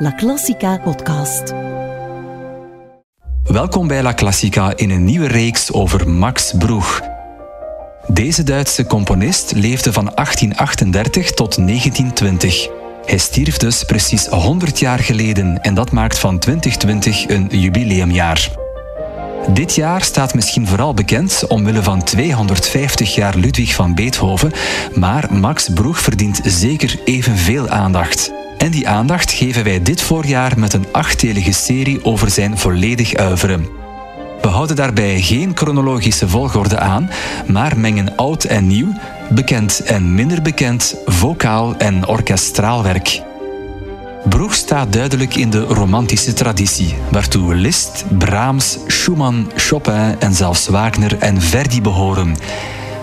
La Classica podcast. Welkom bij La Classica in een nieuwe reeks over Max Broeg. Deze Duitse componist leefde van 1838 tot 1920. Hij stierf dus precies 100 jaar geleden en dat maakt van 2020 een jubileumjaar. Dit jaar staat misschien vooral bekend omwille van 250 jaar Ludwig van Beethoven, maar Max Broeg verdient zeker evenveel aandacht. En die aandacht geven wij dit voorjaar met een achtdelige serie over zijn volledig uiveren. We houden daarbij geen chronologische volgorde aan, maar mengen oud en nieuw, bekend en minder bekend, vocaal en orkestraal werk. Broeg staat duidelijk in de romantische traditie, waartoe Liszt, Brahms, Schumann, Chopin en zelfs Wagner en Verdi behoren.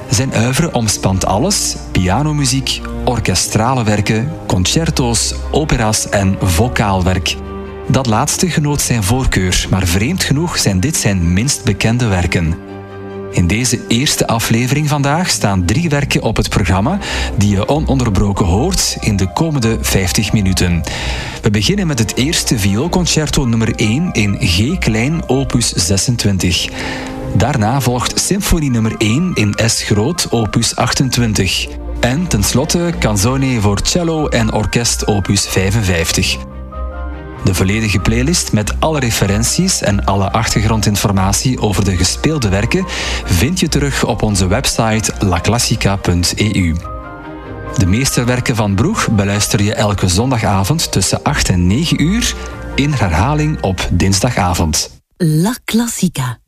Zijn oeuvre omspant alles: pianomuziek, orkestrale werken, concerto's, opera's en vocaalwerk. Dat laatste genoot zijn voorkeur, maar vreemd genoeg zijn dit zijn minst bekende werken. In deze eerste aflevering vandaag staan drie werken op het programma die je ononderbroken hoort in de komende 50 minuten. We beginnen met het eerste vioolconcerto nummer 1 in G klein opus 26. Daarna volgt symfonie nummer 1 in S groot opus 28. En tenslotte Canzone voor cello en orkest opus 55. De volledige playlist met alle referenties en alle achtergrondinformatie over de gespeelde werken vind je terug op onze website laclassica.eu. De meesterwerken van Broeg beluister je elke zondagavond tussen 8 en 9 uur in herhaling op dinsdagavond. La Classica.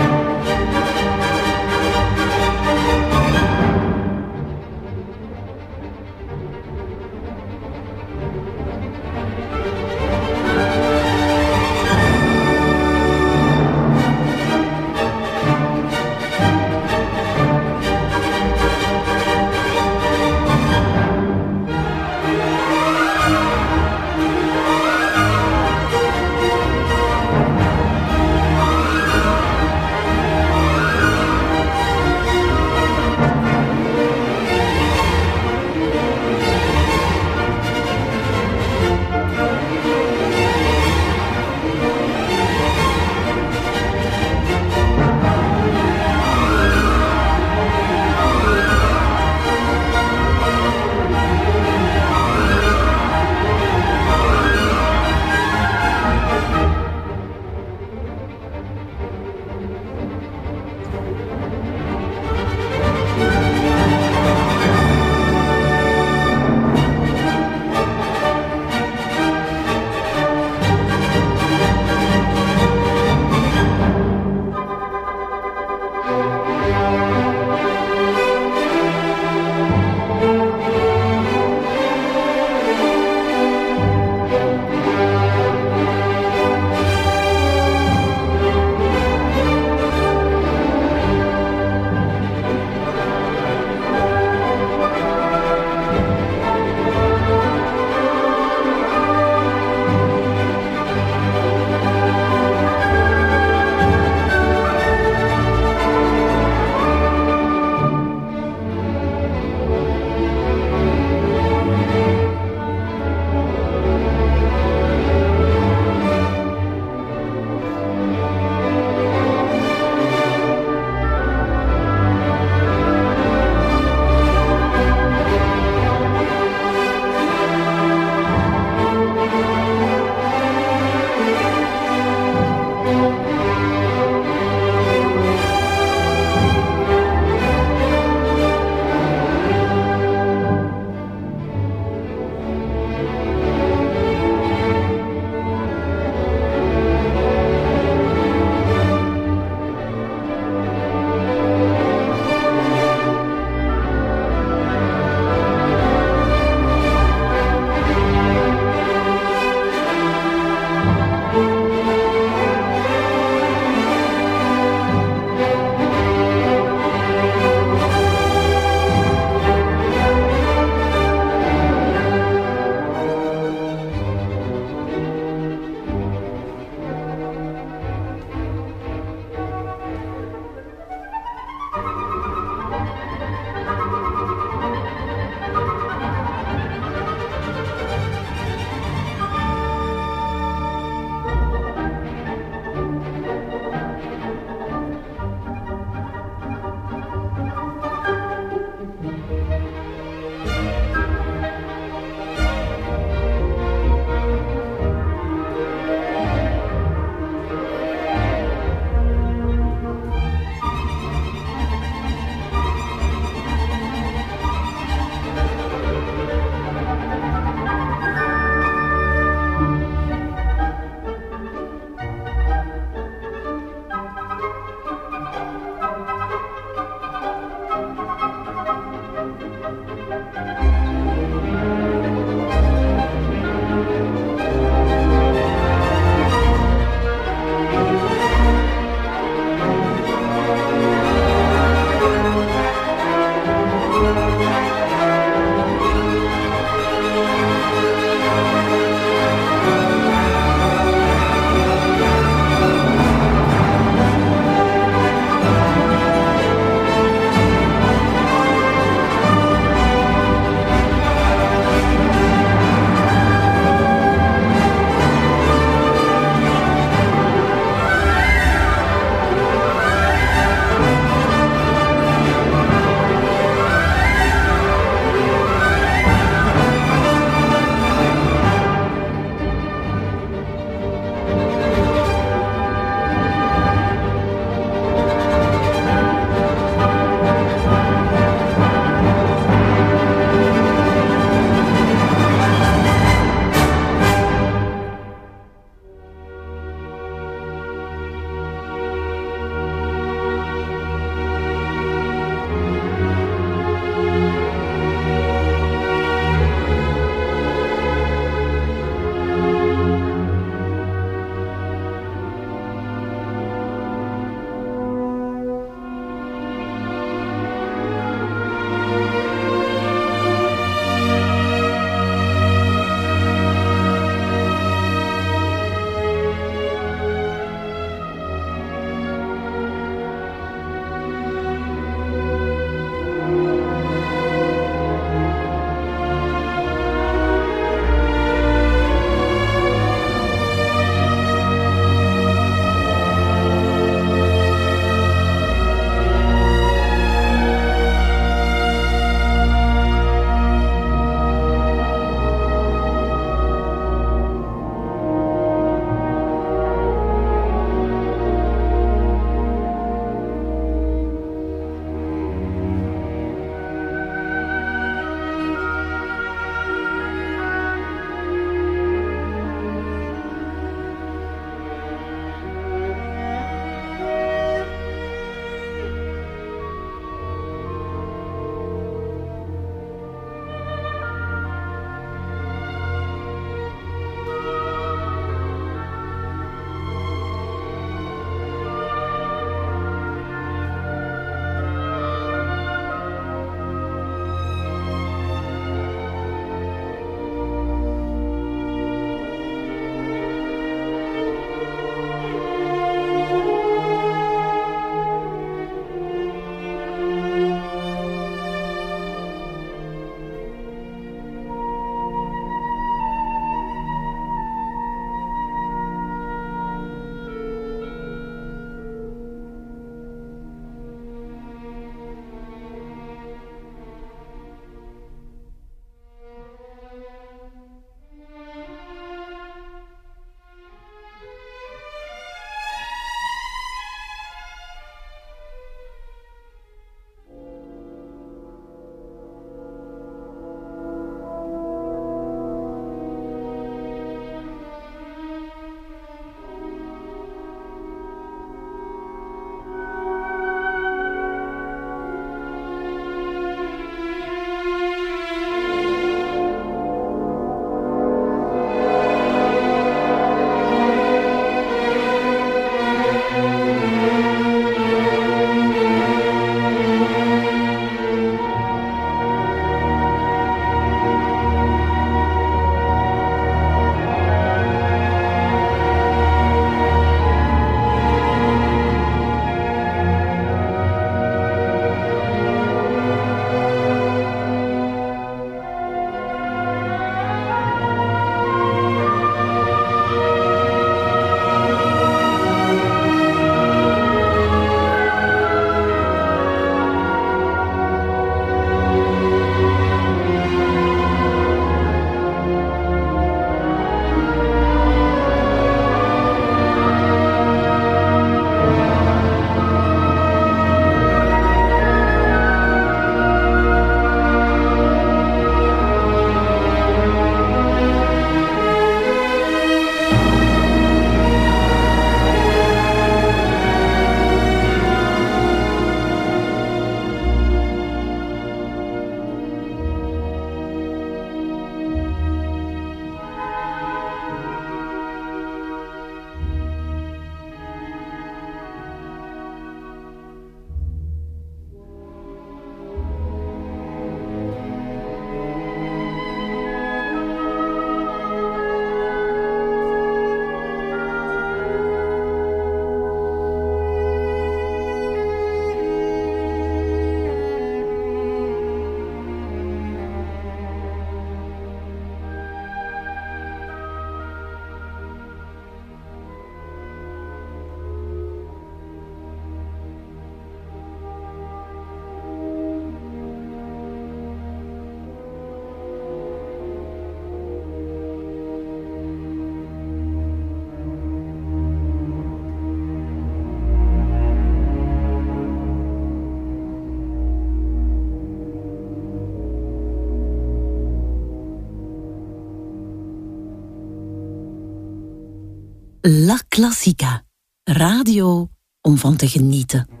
La Classica. Radio om van te genieten.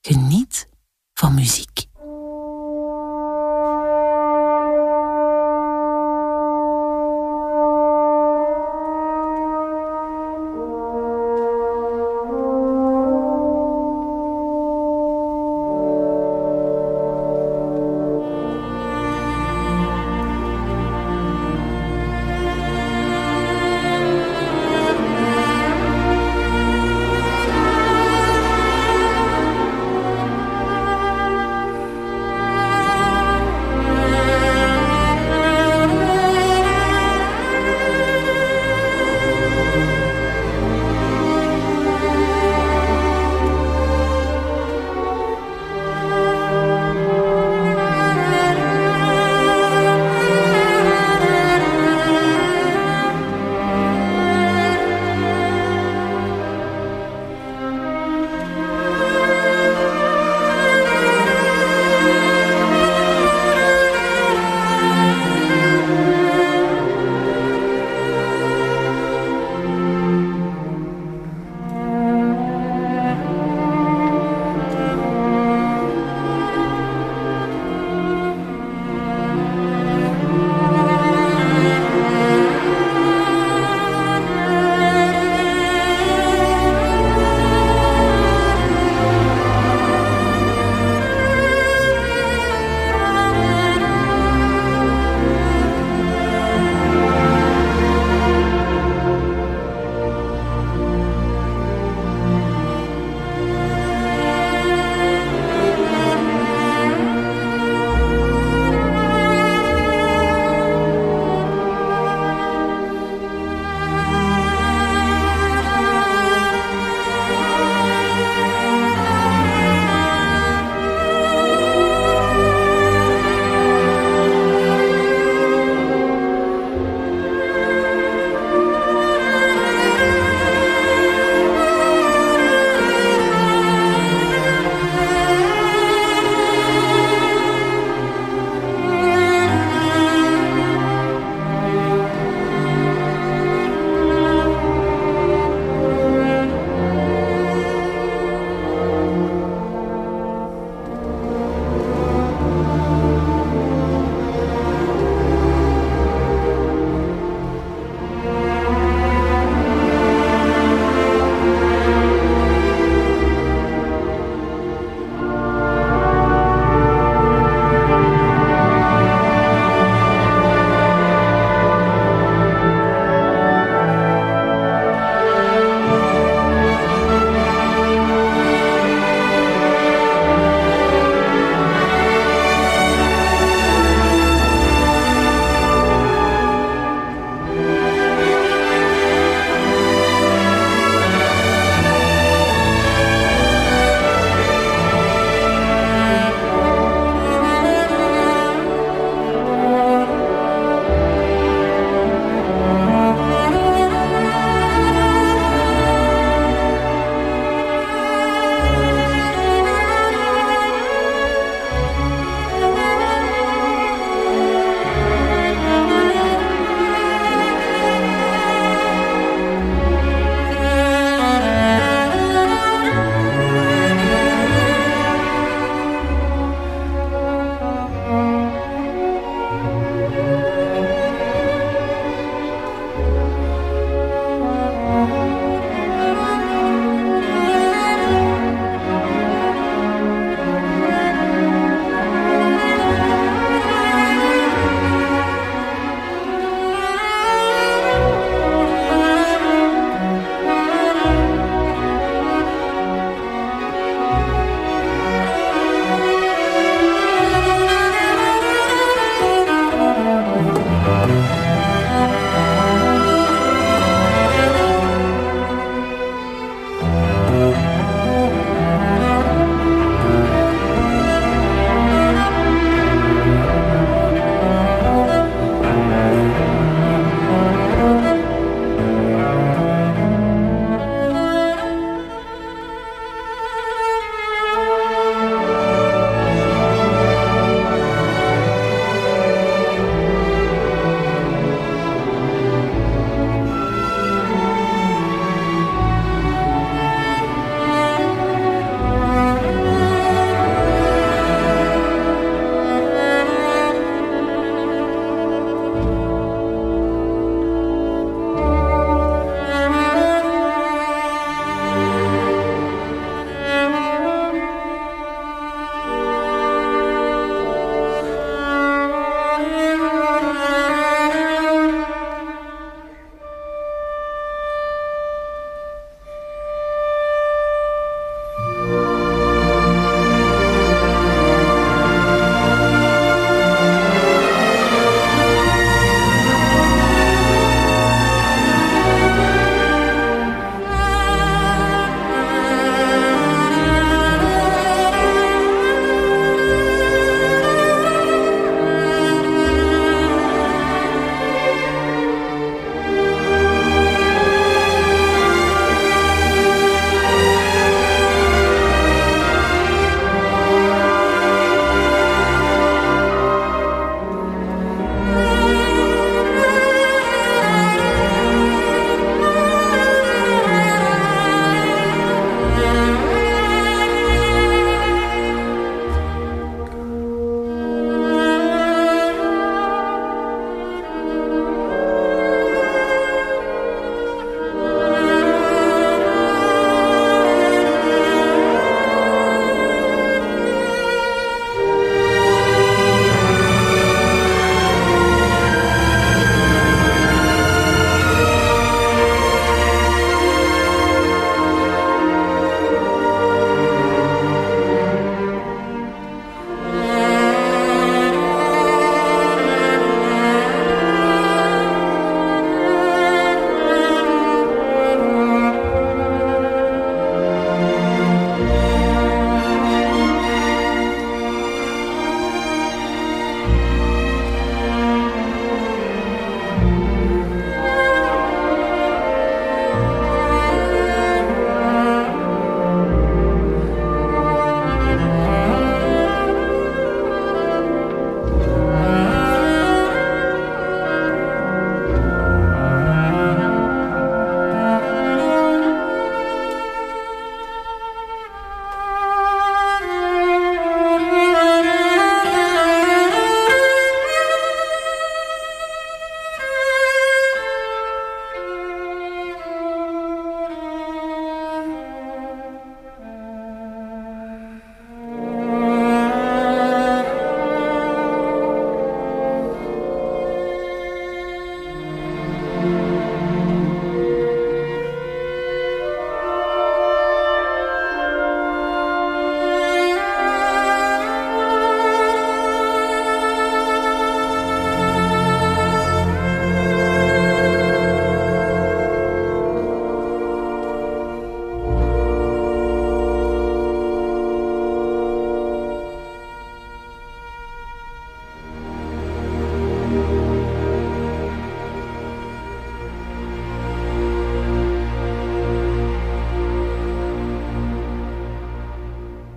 Geniet van muziek.